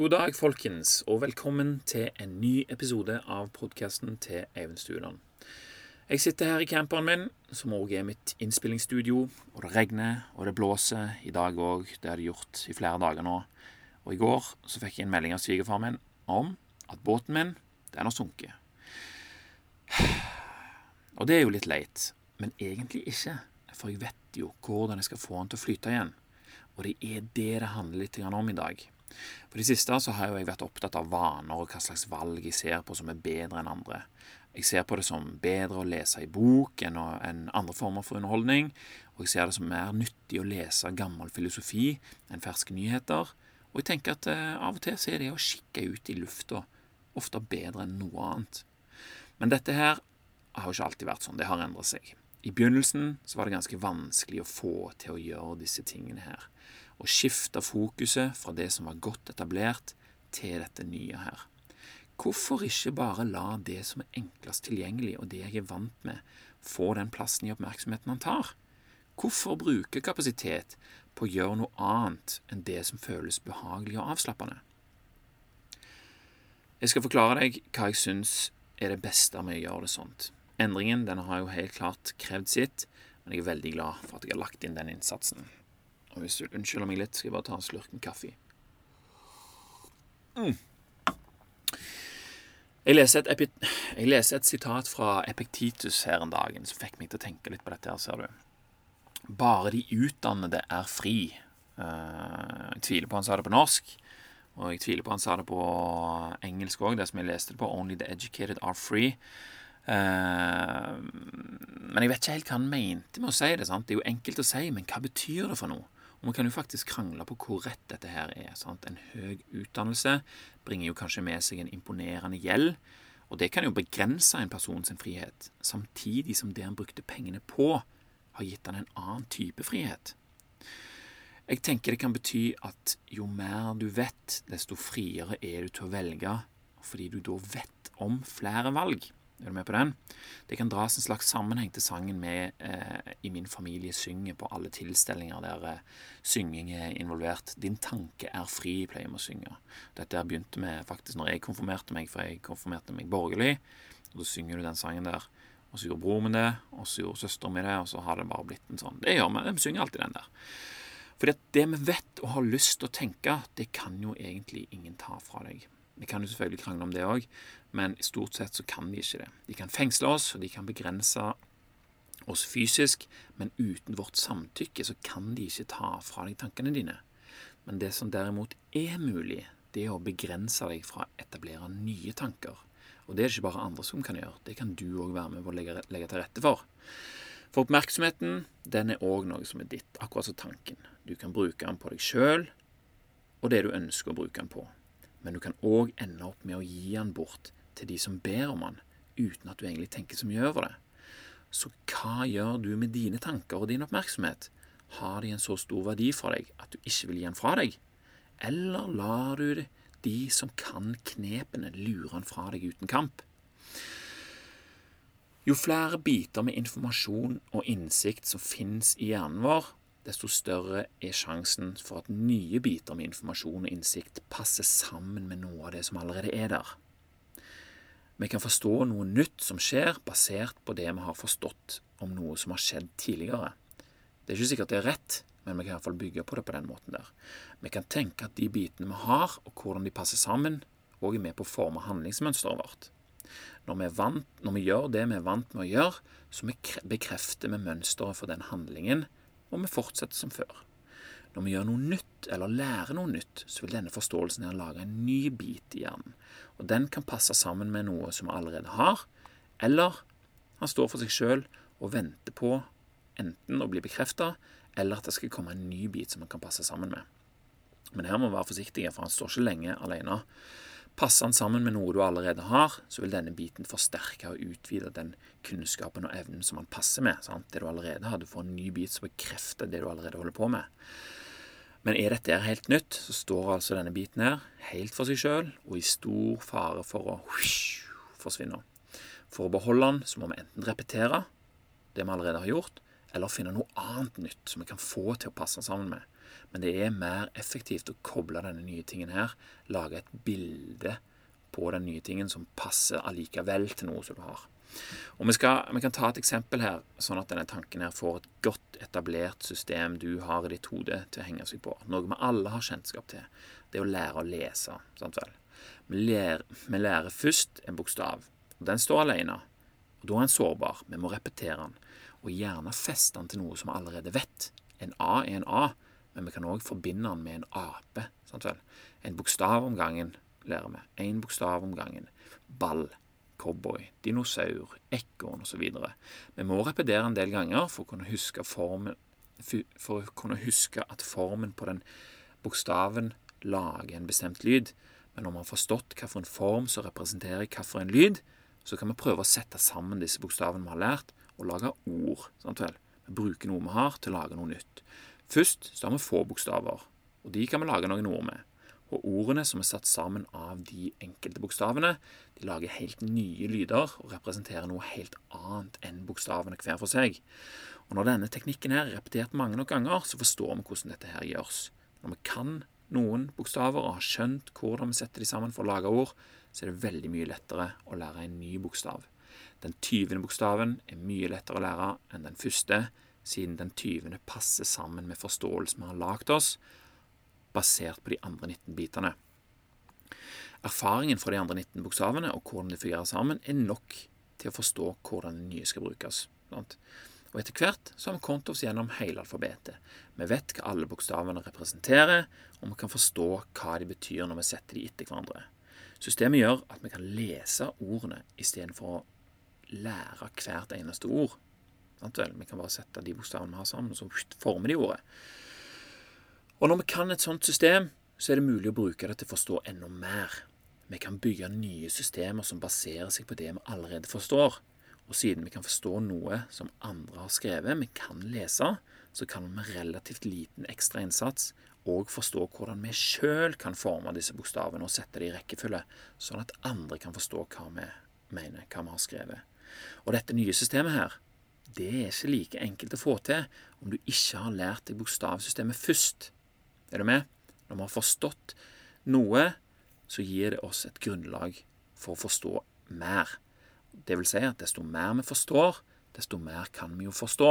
God dag, folkens, og velkommen til en ny episode av podkasten til Eivind Stuland. Jeg sitter her i camperen min, som òg er mitt innspillingsstudio, og det regner og det blåser i dag òg. Det har det gjort i flere dager nå. Og i går så fikk jeg en melding av svigerfaren min om at båten min, den har sunket. Og det er jo litt leit, men egentlig ikke, for jeg vet jo hvordan jeg skal få den til å flyte igjen. Og det er det det handler litt om i dag. For det siste så har jo jeg vært opptatt av vaner og hva slags valg jeg ser på som er bedre enn andre. Jeg ser på det som bedre å lese i bok enn andre former for underholdning. Og jeg ser det som mer nyttig å lese gammel filosofi enn ferske nyheter. Og jeg tenker at eh, av og til så er det å kikke ut i lufta ofte bedre enn noe annet. Men dette her har jo ikke alltid vært sånn. Det har endret seg. I begynnelsen så var det ganske vanskelig å få til å gjøre disse tingene her og skifte fokuset fra det som var godt etablert, til dette nye her. Hvorfor ikke bare la det som er enklest tilgjengelig, og det jeg er vant med, få den plassen i oppmerksomheten han tar? Hvorfor bruke kapasitet på å gjøre noe annet enn det som føles behagelig og avslappende? Jeg skal forklare deg hva jeg syns er det beste med å gjøre det sånt. Endringen den har jo helt klart krevd sitt, men jeg er veldig glad for at jeg har lagt inn den innsatsen. Og hvis du unnskylder meg litt, skal jeg bare ta en slurk med kaffe. Mm. Jeg, leser et, jeg leser et sitat fra Epiktitus her en dag som fikk meg til å tenke litt på dette. her, ser du. Bare de utdannede er fri. Uh, jeg tviler på han sa det på norsk. Og jeg tviler på han sa det på engelsk òg, det som jeg leste det på. Only the educated are free. Uh, men jeg vet ikke helt hva han mente med å si det. sant? Det er jo enkelt å si, men hva betyr det for noe? Og Man kan jo faktisk krangle på hvor rett dette her er. Sant? En høy utdannelse bringer jo kanskje med seg en imponerende gjeld, og det kan jo begrense en person sin frihet, samtidig som det han brukte pengene på, har gitt han en annen type frihet. Jeg tenker det kan bety at jo mer du vet, desto friere er du til å velge, fordi du da vet om flere valg. Er du med på den? Det kan dras en slags sammenheng til sangen vi eh, i min familie synger på alle tilstelninger der eh, synging er involvert. 'Din tanke er fri', pleier vi å synge. Dette begynte vi faktisk når jeg konfirmerte meg, for jeg konfirmerte meg borgerlig. Og Da synger du den sangen der. Og så gjorde broren min det, og så gjorde søsteren min det, og så har det bare blitt en sånn. Det gjør vi. Vi synger alltid den der. Fordi at det vi vet og har lyst til å tenke, det kan jo egentlig ingen ta fra deg. Vi kan jo selvfølgelig krangle om det òg, men stort sett så kan de ikke det. De kan fengsle oss, og de kan begrense oss fysisk, men uten vårt samtykke så kan de ikke ta fra deg tankene dine. Men det som derimot er mulig, det er å begrense deg fra å etablere nye tanker. Og det er det ikke bare andre som kan gjøre, det kan du òg være med på å legge, til rette for. For oppmerksomheten, den er òg noe som er ditt, akkurat som tanken. Du kan bruke den på deg sjøl og det du ønsker å bruke den på men du kan òg ende opp med å gi den bort til de som ber om den, uten at du egentlig tenker så mye over det. Så hva gjør du med dine tanker og din oppmerksomhet? Har de en så stor verdi for deg at du ikke vil gi den fra deg? Eller lar du de som kan knepene, lure den fra deg uten kamp? Jo flere biter med informasjon og innsikt som finnes i hjernen vår, desto større er sjansen for at nye biter med informasjon og innsikt passer sammen med noe av det som allerede er der. Vi kan forstå noe nytt som skjer, basert på det vi har forstått om noe som har skjedd tidligere. Det er ikke sikkert det er rett, men vi kan i hvert fall bygge på det på den måten der. Vi kan tenke at de bitene vi har, og hvordan de passer sammen, òg er med på å forme handlingsmønsteret vårt. Når vi, vant, når vi, gjør det vi er vant med å gjøre, så bekrefter vi mønsteret for den handlingen og vi fortsetter som før. Når vi gjør noe nytt, eller lærer noe nytt, så vil denne forståelsen her lage en ny bit i hjernen. Og den kan passe sammen med noe som vi allerede har, eller han står for seg sjøl og venter på enten å bli bekrefta, eller at det skal komme en ny bit som han kan passe sammen med. Men her må vi være forsiktige, for han står ikke lenge alene. Passer den sammen med noe du allerede har, så vil denne biten forsterke og utvide den kunnskapen og evnen som den passer med. Sant? Det du allerede har. Du får en ny bit som bekrefter det du allerede holder på med. Men er dette helt nytt, så står altså denne biten her helt for seg sjøl og i stor fare for å forsvinne. For å beholde den så må vi enten repetere det vi allerede har gjort, eller finne noe annet nytt som vi kan få til å passe sammen med. Men det er mer effektivt å koble denne nye tingen her, lage et bilde på den nye tingen som passer allikevel til noe som du har. Og vi, skal, vi, kan ta et eksempel her, sånn at denne tanken her får et godt etablert system du har i ditt hode til å henge seg på. Noe vi alle har kjennskap til. Det er å lære å lese. sant vel? Vi lærer, vi lærer først en bokstav. og Den står alene. og Da er den sårbar. Vi må repetere den. Og gjerne feste den til noe som vi allerede vet. En A er en A, men vi kan òg forbinde den med en ape. sant vel? En bokstav om gangen lærer vi. Én bokstav om gangen. Ball cowboy, dinosaur, ekorn osv. Vi må repetere en del ganger for å kunne huske formen for å kunne huske at formen på den bokstaven lager en bestemt lyd. Men når vi har forstått hvilken form som representerer hvilken lyd, så kan vi prøve å sette sammen disse bokstavene vi har lært, og lage ord. Sant vel? Vi bruker noe vi har, til å lage noe nytt. Først så har vi få bokstaver, og de kan vi lage noen ord med. Og ordene som er satt sammen av de enkelte bokstavene, de lager helt nye lyder og representerer noe helt annet enn bokstavene hver for seg. Og Når denne teknikken her er repetert mange nok ganger, så forstår vi hvordan dette her gjøres. Når vi kan noen bokstaver og har skjønt hvordan vi setter de sammen for å lage ord, så er det veldig mye lettere å lære en ny bokstav. Den tyvende bokstaven er mye lettere å lære enn den første, siden den tyvende passer sammen med forståelsen vi har lagd oss, basert på de andre 19 bitene. Erfaringen fra de andre 19 bokstavene og hvordan de fungerer sammen, er nok til å forstå hvordan den nye skal brukes. Og Etter hvert så har vi kommet oss gjennom hele alfabetet. Vi vet hva alle bokstavene representerer, og vi kan forstå hva de betyr når vi setter de etter hverandre. Systemet gjør at vi kan lese ordene istedenfor å lære hvert eneste ord. Vi kan bare sette de bokstavene vi har sammen, og så former de ordet. Og når vi kan et sånt system, så er det mulig å bruke det til å forstå enda mer. Vi kan bygge nye systemer som baserer seg på det vi allerede forstår. Og siden vi kan forstå noe som andre har skrevet, vi kan lese, så kan vi med relativt liten ekstra innsats òg forstå hvordan vi sjøl kan forme disse bokstavene og sette det i rekkefølge, sånn at andre kan forstå hva vi mener, hva vi har skrevet. Og dette nye systemet her, det er ikke like enkelt å få til om du ikke har lært deg bokstavsystemet først. Er du med? Når vi har forstått noe, så gir det oss et grunnlag for å forstå mer. Det vil si at desto mer vi forstår, desto mer kan vi jo forstå.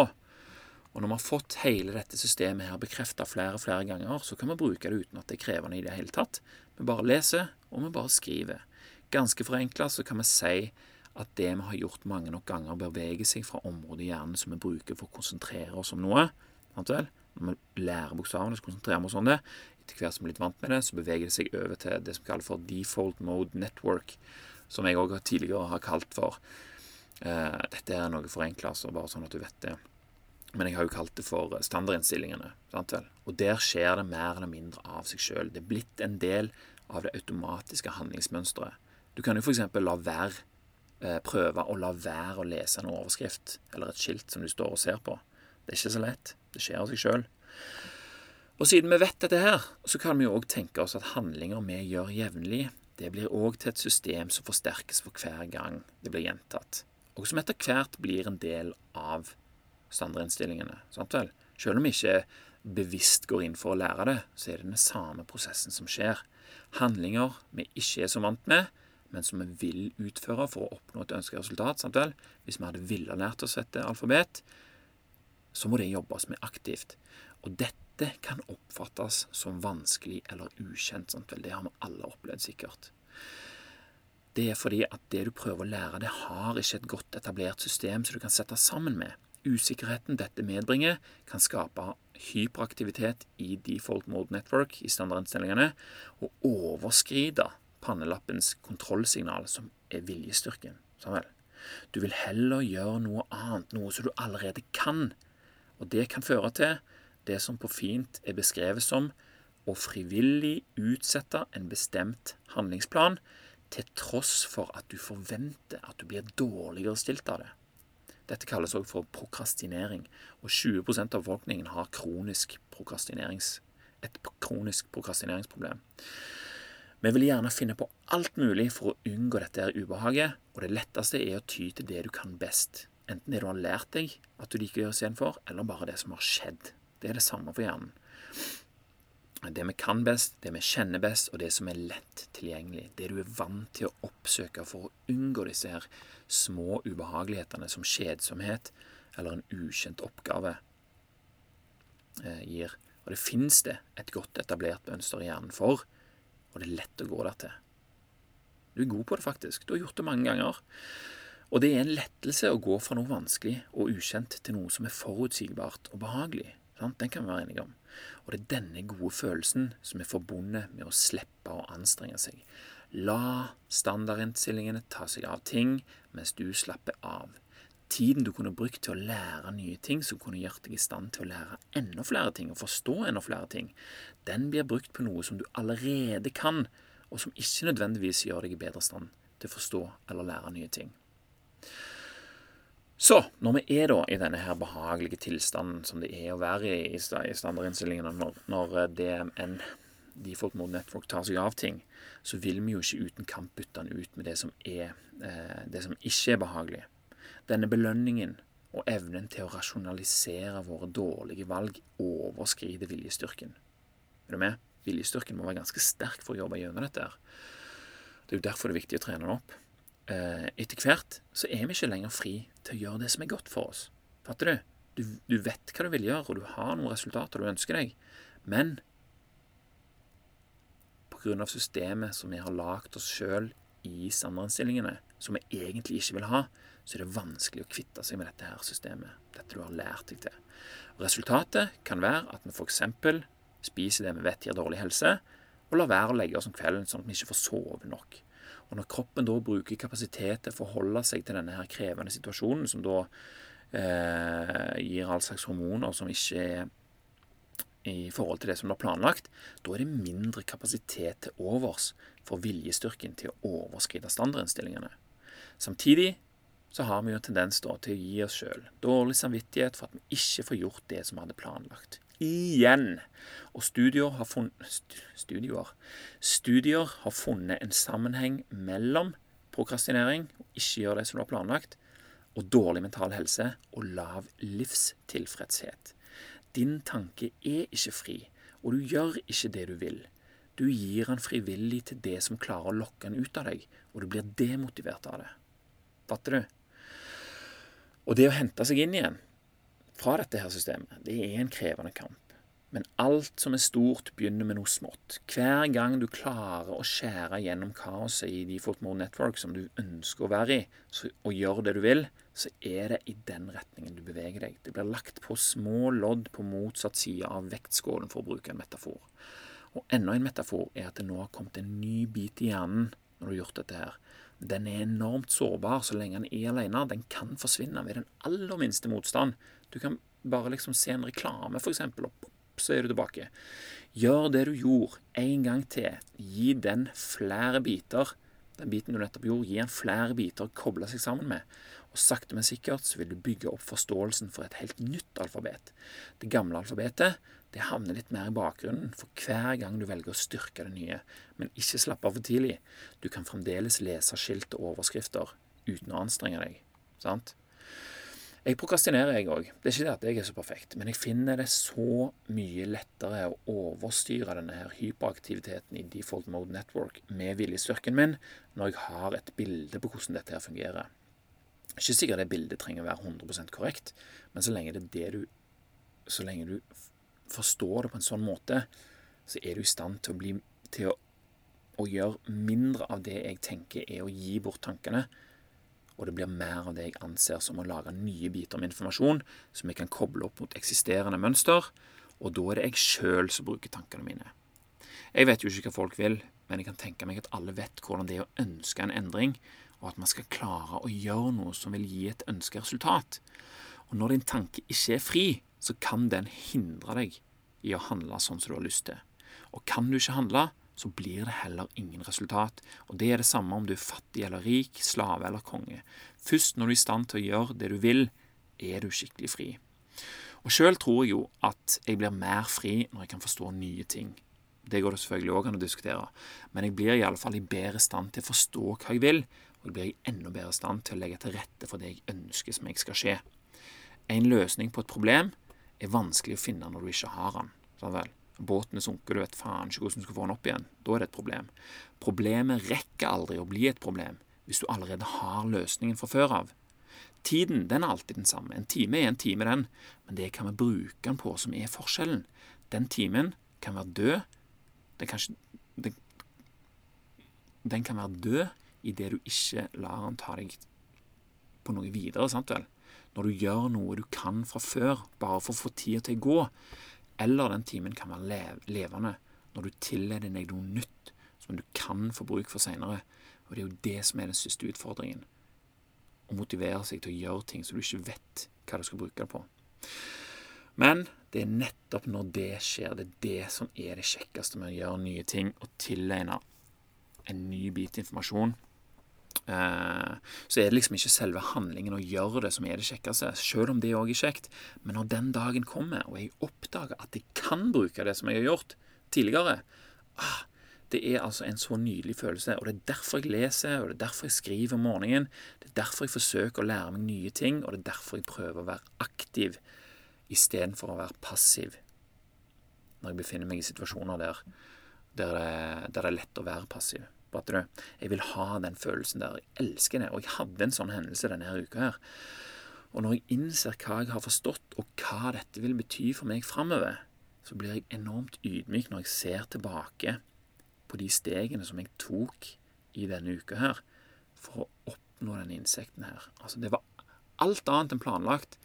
Og når vi har fått hele dette systemet her bekrefta flere og flere ganger, så kan vi bruke det uten at det er krevende i det hele tatt. Vi bare leser, og vi bare skriver. Ganske forenkla så kan vi si at det vi har gjort mange nok ganger, beveger seg fra området i hjernen som vi bruker for å konsentrere oss om noe. Vel? Når vi lærer bokstavene, så konsentrerer vi oss om det. Etter hvert som vi er litt vant med det, så beveger det seg over til det som kalles for default mode network, som jeg òg tidligere har kalt for uh, Dette er noe forenkla, så bare sånn at du vet det. Men jeg har jo kalt det for standardinnstillingene. Sant vel? Og der skjer det mer eller mindre av seg sjøl. Det er blitt en del av det automatiske handlingsmønsteret. Du kan jo f.eks. la være prøve å la være å lese en overskrift eller et skilt som du står og ser på. Det er ikke så lett. Det skjer av seg sjøl. Og siden vi vet dette her, så kan vi jo òg tenke oss at handlinger vi gjør jevnlig, det blir òg til et system som forsterkes for hver gang det blir gjentatt, og som etter hvert blir en del av standardinnstillingene. Sant vel? Selv om vi ikke bevisst går inn for å lære det, så er det den samme prosessen som skjer. Handlinger vi ikke er så vant med, men som vi vil utføre for å oppnå et ønsket resultat. Sant vel? Hvis vi hadde villet lært oss et alfabet, så må det jobbes med aktivt. Og dette kan oppfattes som vanskelig eller ukjent. Sant vel? Det har vi alle opplevd sikkert. Det er fordi at det du prøver å lære, det har ikke et godt etablert system som du kan sette sammen med. Usikkerheten dette medbringer, kan skape hyperaktivitet i default mode network i standardinnstillingene, og overskride pannelappens kontrollsignal, som er viljestyrken. Samuel. du vil heller gjøre noe annet, noe som du allerede kan, og det kan føre til det som på fint er beskrevet som å frivillig utsette en bestemt handlingsplan til tross for at du forventer at du blir dårligere stilt av det. Dette kalles også for prokrastinering, og 20% av befolkningen har kronisk et kronisk prokrastineringsproblem. Vi vil gjerne finne på alt mulig for å unngå dette ubehaget, og det letteste er å ty til det du kan best. Enten det du har lært deg at du liker å gjøre istedenfor, eller bare det som har skjedd. Det er det samme for hjernen. det vi kan best, det vi kjenner best, og det som er lett tilgjengelig. Det du er vant til å oppsøke for å unngå disse her små ubehagelighetene som kjedsomhet eller en ukjent oppgave eh, gir. Og det fins det et godt etablert mønster i hjernen for, og det er lett å gå der til. Du er god på det, faktisk. Du har gjort det mange ganger. Og det er en lettelse å gå fra noe vanskelig og ukjent til noe som er forutsigbart og behagelig. Den kan vi være enige om. Og det er denne gode følelsen som er forbundet med å slippe å anstrenge seg. La standardinnstillingene ta seg av ting mens du slapper av. Tiden du kunne brukt til å lære nye ting som kunne gjort deg i stand til å lære enda flere ting og forstå enda flere ting, den blir brukt på noe som du allerede kan, og som ikke nødvendigvis gjør deg i bedre stand til å forstå eller lære nye ting. Så, når vi er da i denne her behagelige tilstanden som det er å være i i standardinnstillingene, når, når DMN, det en default mode network tar seg av ting, så vil vi jo ikke uten kamp bytte den ut med det som, er, eh, det som ikke er behagelig. Denne belønningen og evnen til å rasjonalisere våre dårlige valg overskrider viljestyrken. Er du med? Viljestyrken må være ganske sterk for å jobbe gjennom dette. her. Det er jo derfor det er viktig å trene den opp. Eh, etter hvert så er vi ikke lenger fri til å gjøre det som er godt for oss. Fatter du? Du, du vet hva du vil gjøre, og du har noen resultater du ønsker deg. Men pga. systemet som vi har lagd oss sjøl i standardinnstillingene, som vi egentlig ikke vil ha, så er det vanskelig å kvitte seg med dette her systemet. Dette du har lært deg til. Resultatet kan være at vi f.eks. spiser det vi vet gir dårlig helse, og lar være å legge oss om kvelden sånn at vi ikke får sove nok. Og når kroppen da bruker kapasitet til å forholde seg til denne her krevende situasjonen, som da eh, gir all slags hormoner som ikke er i forhold til det som er planlagt, da er det mindre kapasitet til overs for viljestyrken til å overskride standardinnstillingene. Samtidig så har vi jo en tendens da til å gi oss sjøl dårlig samvittighet for at vi ikke får gjort det som vi hadde planlagt igjen. Og studier har, funnet, studier, studier har funnet en sammenheng mellom prokrastinering, ikke gjøre det som du har planlagt, og dårlig mental helse og lav livstilfredshet. Din tanke er ikke fri, og du gjør ikke det du vil. Du gir han frivillig til det som klarer å lokke han ut av deg, og du blir demotivert av det. Fatter du? Og det å hente seg inn igjen, fra dette her systemet. Det er en krevende kamp. Men alt som er stort, begynner med noe smått. Hver gang du klarer å skjære gjennom kaoset i Default Mode Network som du ønsker å være i, så, og gjør det du vil, så er det i den retningen du beveger deg. Det blir lagt på små lodd på motsatt side av vektskålen, for å bruke en metafor. Og enda en metafor er at det nå har kommet en ny bit i hjernen når du har gjort dette her. Den er enormt sårbar så lenge den er alene. Den kan forsvinne ved den aller minste motstand. Du kan bare liksom se en reklame, f.eks., og pop, så er du tilbake. Gjør det du gjorde, en gang til. Gi den flere biter. Den biten du nettopp gjorde, gi den flere biter å koble seg sammen med. Og sakte, men sikkert så vil du bygge opp forståelsen for et helt nytt alfabet. Det gamle alfabetet det havner litt mer i bakgrunnen for hver gang du velger å styrke det nye. Men ikke slapp av for tidlig. Du kan fremdeles lese skilt og overskrifter uten å anstrenge deg. Sant? Jeg prokrastinerer, jeg òg. Det er ikke det at jeg er så perfekt, men jeg finner det så mye lettere å overstyre denne her hyperaktiviteten i default mode network med viljestyrken min når jeg har et bilde på hvordan dette her fungerer. Ikke sikkert det bildet trenger å være 100% korrekt, men så lenge det er det du Så lenge du forstår det på en sånn måte, så er du i stand til å bli til å, å gjøre mindre av det jeg tenker er å gi bort tankene og det blir mer av det jeg anser som å lage nye biter med informasjon som jeg kan koble opp mot eksisterende mønster, og da er det jeg sjøl som bruker tankene mine. Jeg vet jo ikke hva folk vil, men jeg kan tenke meg at alle vet hvordan det er å ønske en endring, og at man skal klare å gjøre noe som vil gi et ønsket resultat. Og når din tanke ikke er fri, så kan den hindre deg i å handle sånn som du har lyst til. Og kan du ikke handle, så blir det heller ingen resultat. Og det er det samme om du er fattig eller rik, slave eller konge. Først når du er i stand til å gjøre det du vil, er du skikkelig fri. Og sjøl tror jeg jo at jeg blir mer fri når jeg kan forstå nye ting. Det går det selvfølgelig òg an å diskutere, men jeg blir iallfall i bedre stand til å forstå hva jeg vil, og jeg blir i enda bedre stand til å legge til rette for det jeg ønsker som jeg skal skje. En løsning på et problem er vanskelig å finne når du ikke har den. Sånn vel? Båten er sunket, du vet faen ikke hvordan du skal få den opp igjen. Da er det et problem. Problemet rekker aldri å bli et problem hvis du allerede har løsningen fra før av. Tiden den er alltid den samme. En time er en time, den. Men det kan vi bruke den på, som er forskjellen. Den timen kan være død. Den kan, den, den kan være død idet du ikke lar den ta deg på noe videre. sant vel? Når du gjør noe du kan fra før, bare for å få tida til å gå. Eller den timen kan være lev levende når du tilleder deg noe nytt som du kan få bruk for seinere. Og det er jo det som er den største utfordringen. Å motivere seg til å gjøre ting som du ikke vet hva du skal bruke det på. Men det er nettopp når det skjer, det er det som er det kjekkeste med å gjøre nye ting og tilegne en ny bit informasjon så er det liksom ikke selve handlingen å gjøre det som er det kjekkeste, selv om det òg er kjekt. Men når den dagen kommer, og jeg oppdager at jeg kan bruke det som jeg har gjort tidligere ah, Det er altså en så nydelig følelse. Og det er derfor jeg leser, og det er derfor jeg skriver om morgenen. Det er derfor jeg forsøker å lære meg nye ting, og det er derfor jeg prøver å være aktiv istedenfor å være passiv når jeg befinner meg i situasjoner der, der, det, der det er lett å være passiv at du, jeg vil ha den følelsen der. Jeg elsker det. Og jeg hadde en sånn hendelse denne her uka her. Og når jeg innser hva jeg har forstått, og hva dette vil bety for meg framover, så blir jeg enormt ydmyk når jeg ser tilbake på de stegene som jeg tok i denne uka her for å oppnå denne innsikten her. Altså, det var alt annet enn planlagt.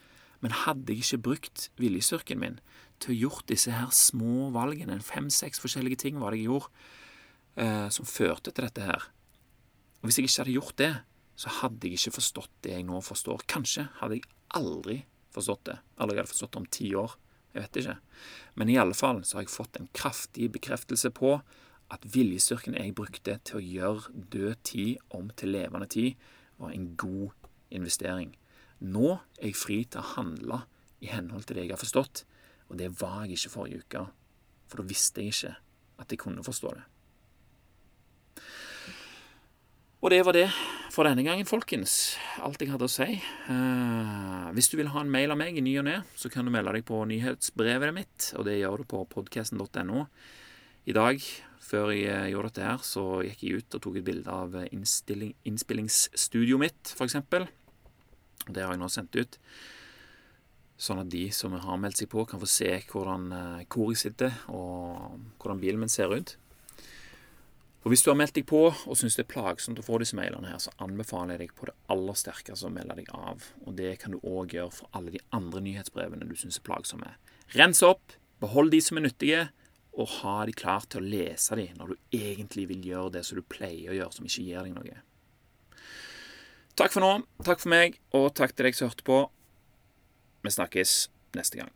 Men hadde jeg ikke brukt viljestyrken min til å gjort disse her små valgene, fem-seks forskjellige ting var det jeg gjorde, eh, som førte til dette her. Og Hvis jeg ikke hadde gjort det, så hadde jeg ikke forstått det jeg nå forstår. Kanskje hadde jeg aldri forstått det. Eller jeg hadde forstått det om ti år. Jeg vet ikke. Men i alle fall så har jeg fått en kraftig bekreftelse på at viljestyrken jeg brukte til å gjøre død tid om til levende tid, var en god investering. Nå er jeg fri til å handle i henhold til det jeg har forstått, og det var jeg ikke forrige uke. For da visste jeg ikke at jeg kunne forstå det. Og det var det for denne gangen, folkens. Alt jeg hadde å si. Uh, hvis du vil ha en mail av meg i ny og ne, så kan du melde deg på nyhetsbrevet mitt, og det gjør du på podkasten.no. I dag, før jeg eh, gjorde dette her, så gikk jeg ut og tok et bilde av innspillingsstudioet mitt, f.eks. Det har jeg nå sendt ut. Sånn at de som har meldt seg på, kan få se hvordan, eh, hvor sitter, og hvordan bilen min ser ut. Og Hvis du har meldt deg på og syns det er plagsomt å få disse mailene, her, så anbefaler jeg deg på det aller sterkeste å melde deg av. Og Det kan du òg gjøre for alle de andre nyhetsbrevene du syns er plagsomme. Rens opp, behold de som er nyttige, og ha de klare til å lese de når du egentlig vil gjøre det som du pleier å gjøre, som ikke gir deg noe. Takk for nå. Takk for meg, og takk til deg som hørte på. Vi snakkes neste gang.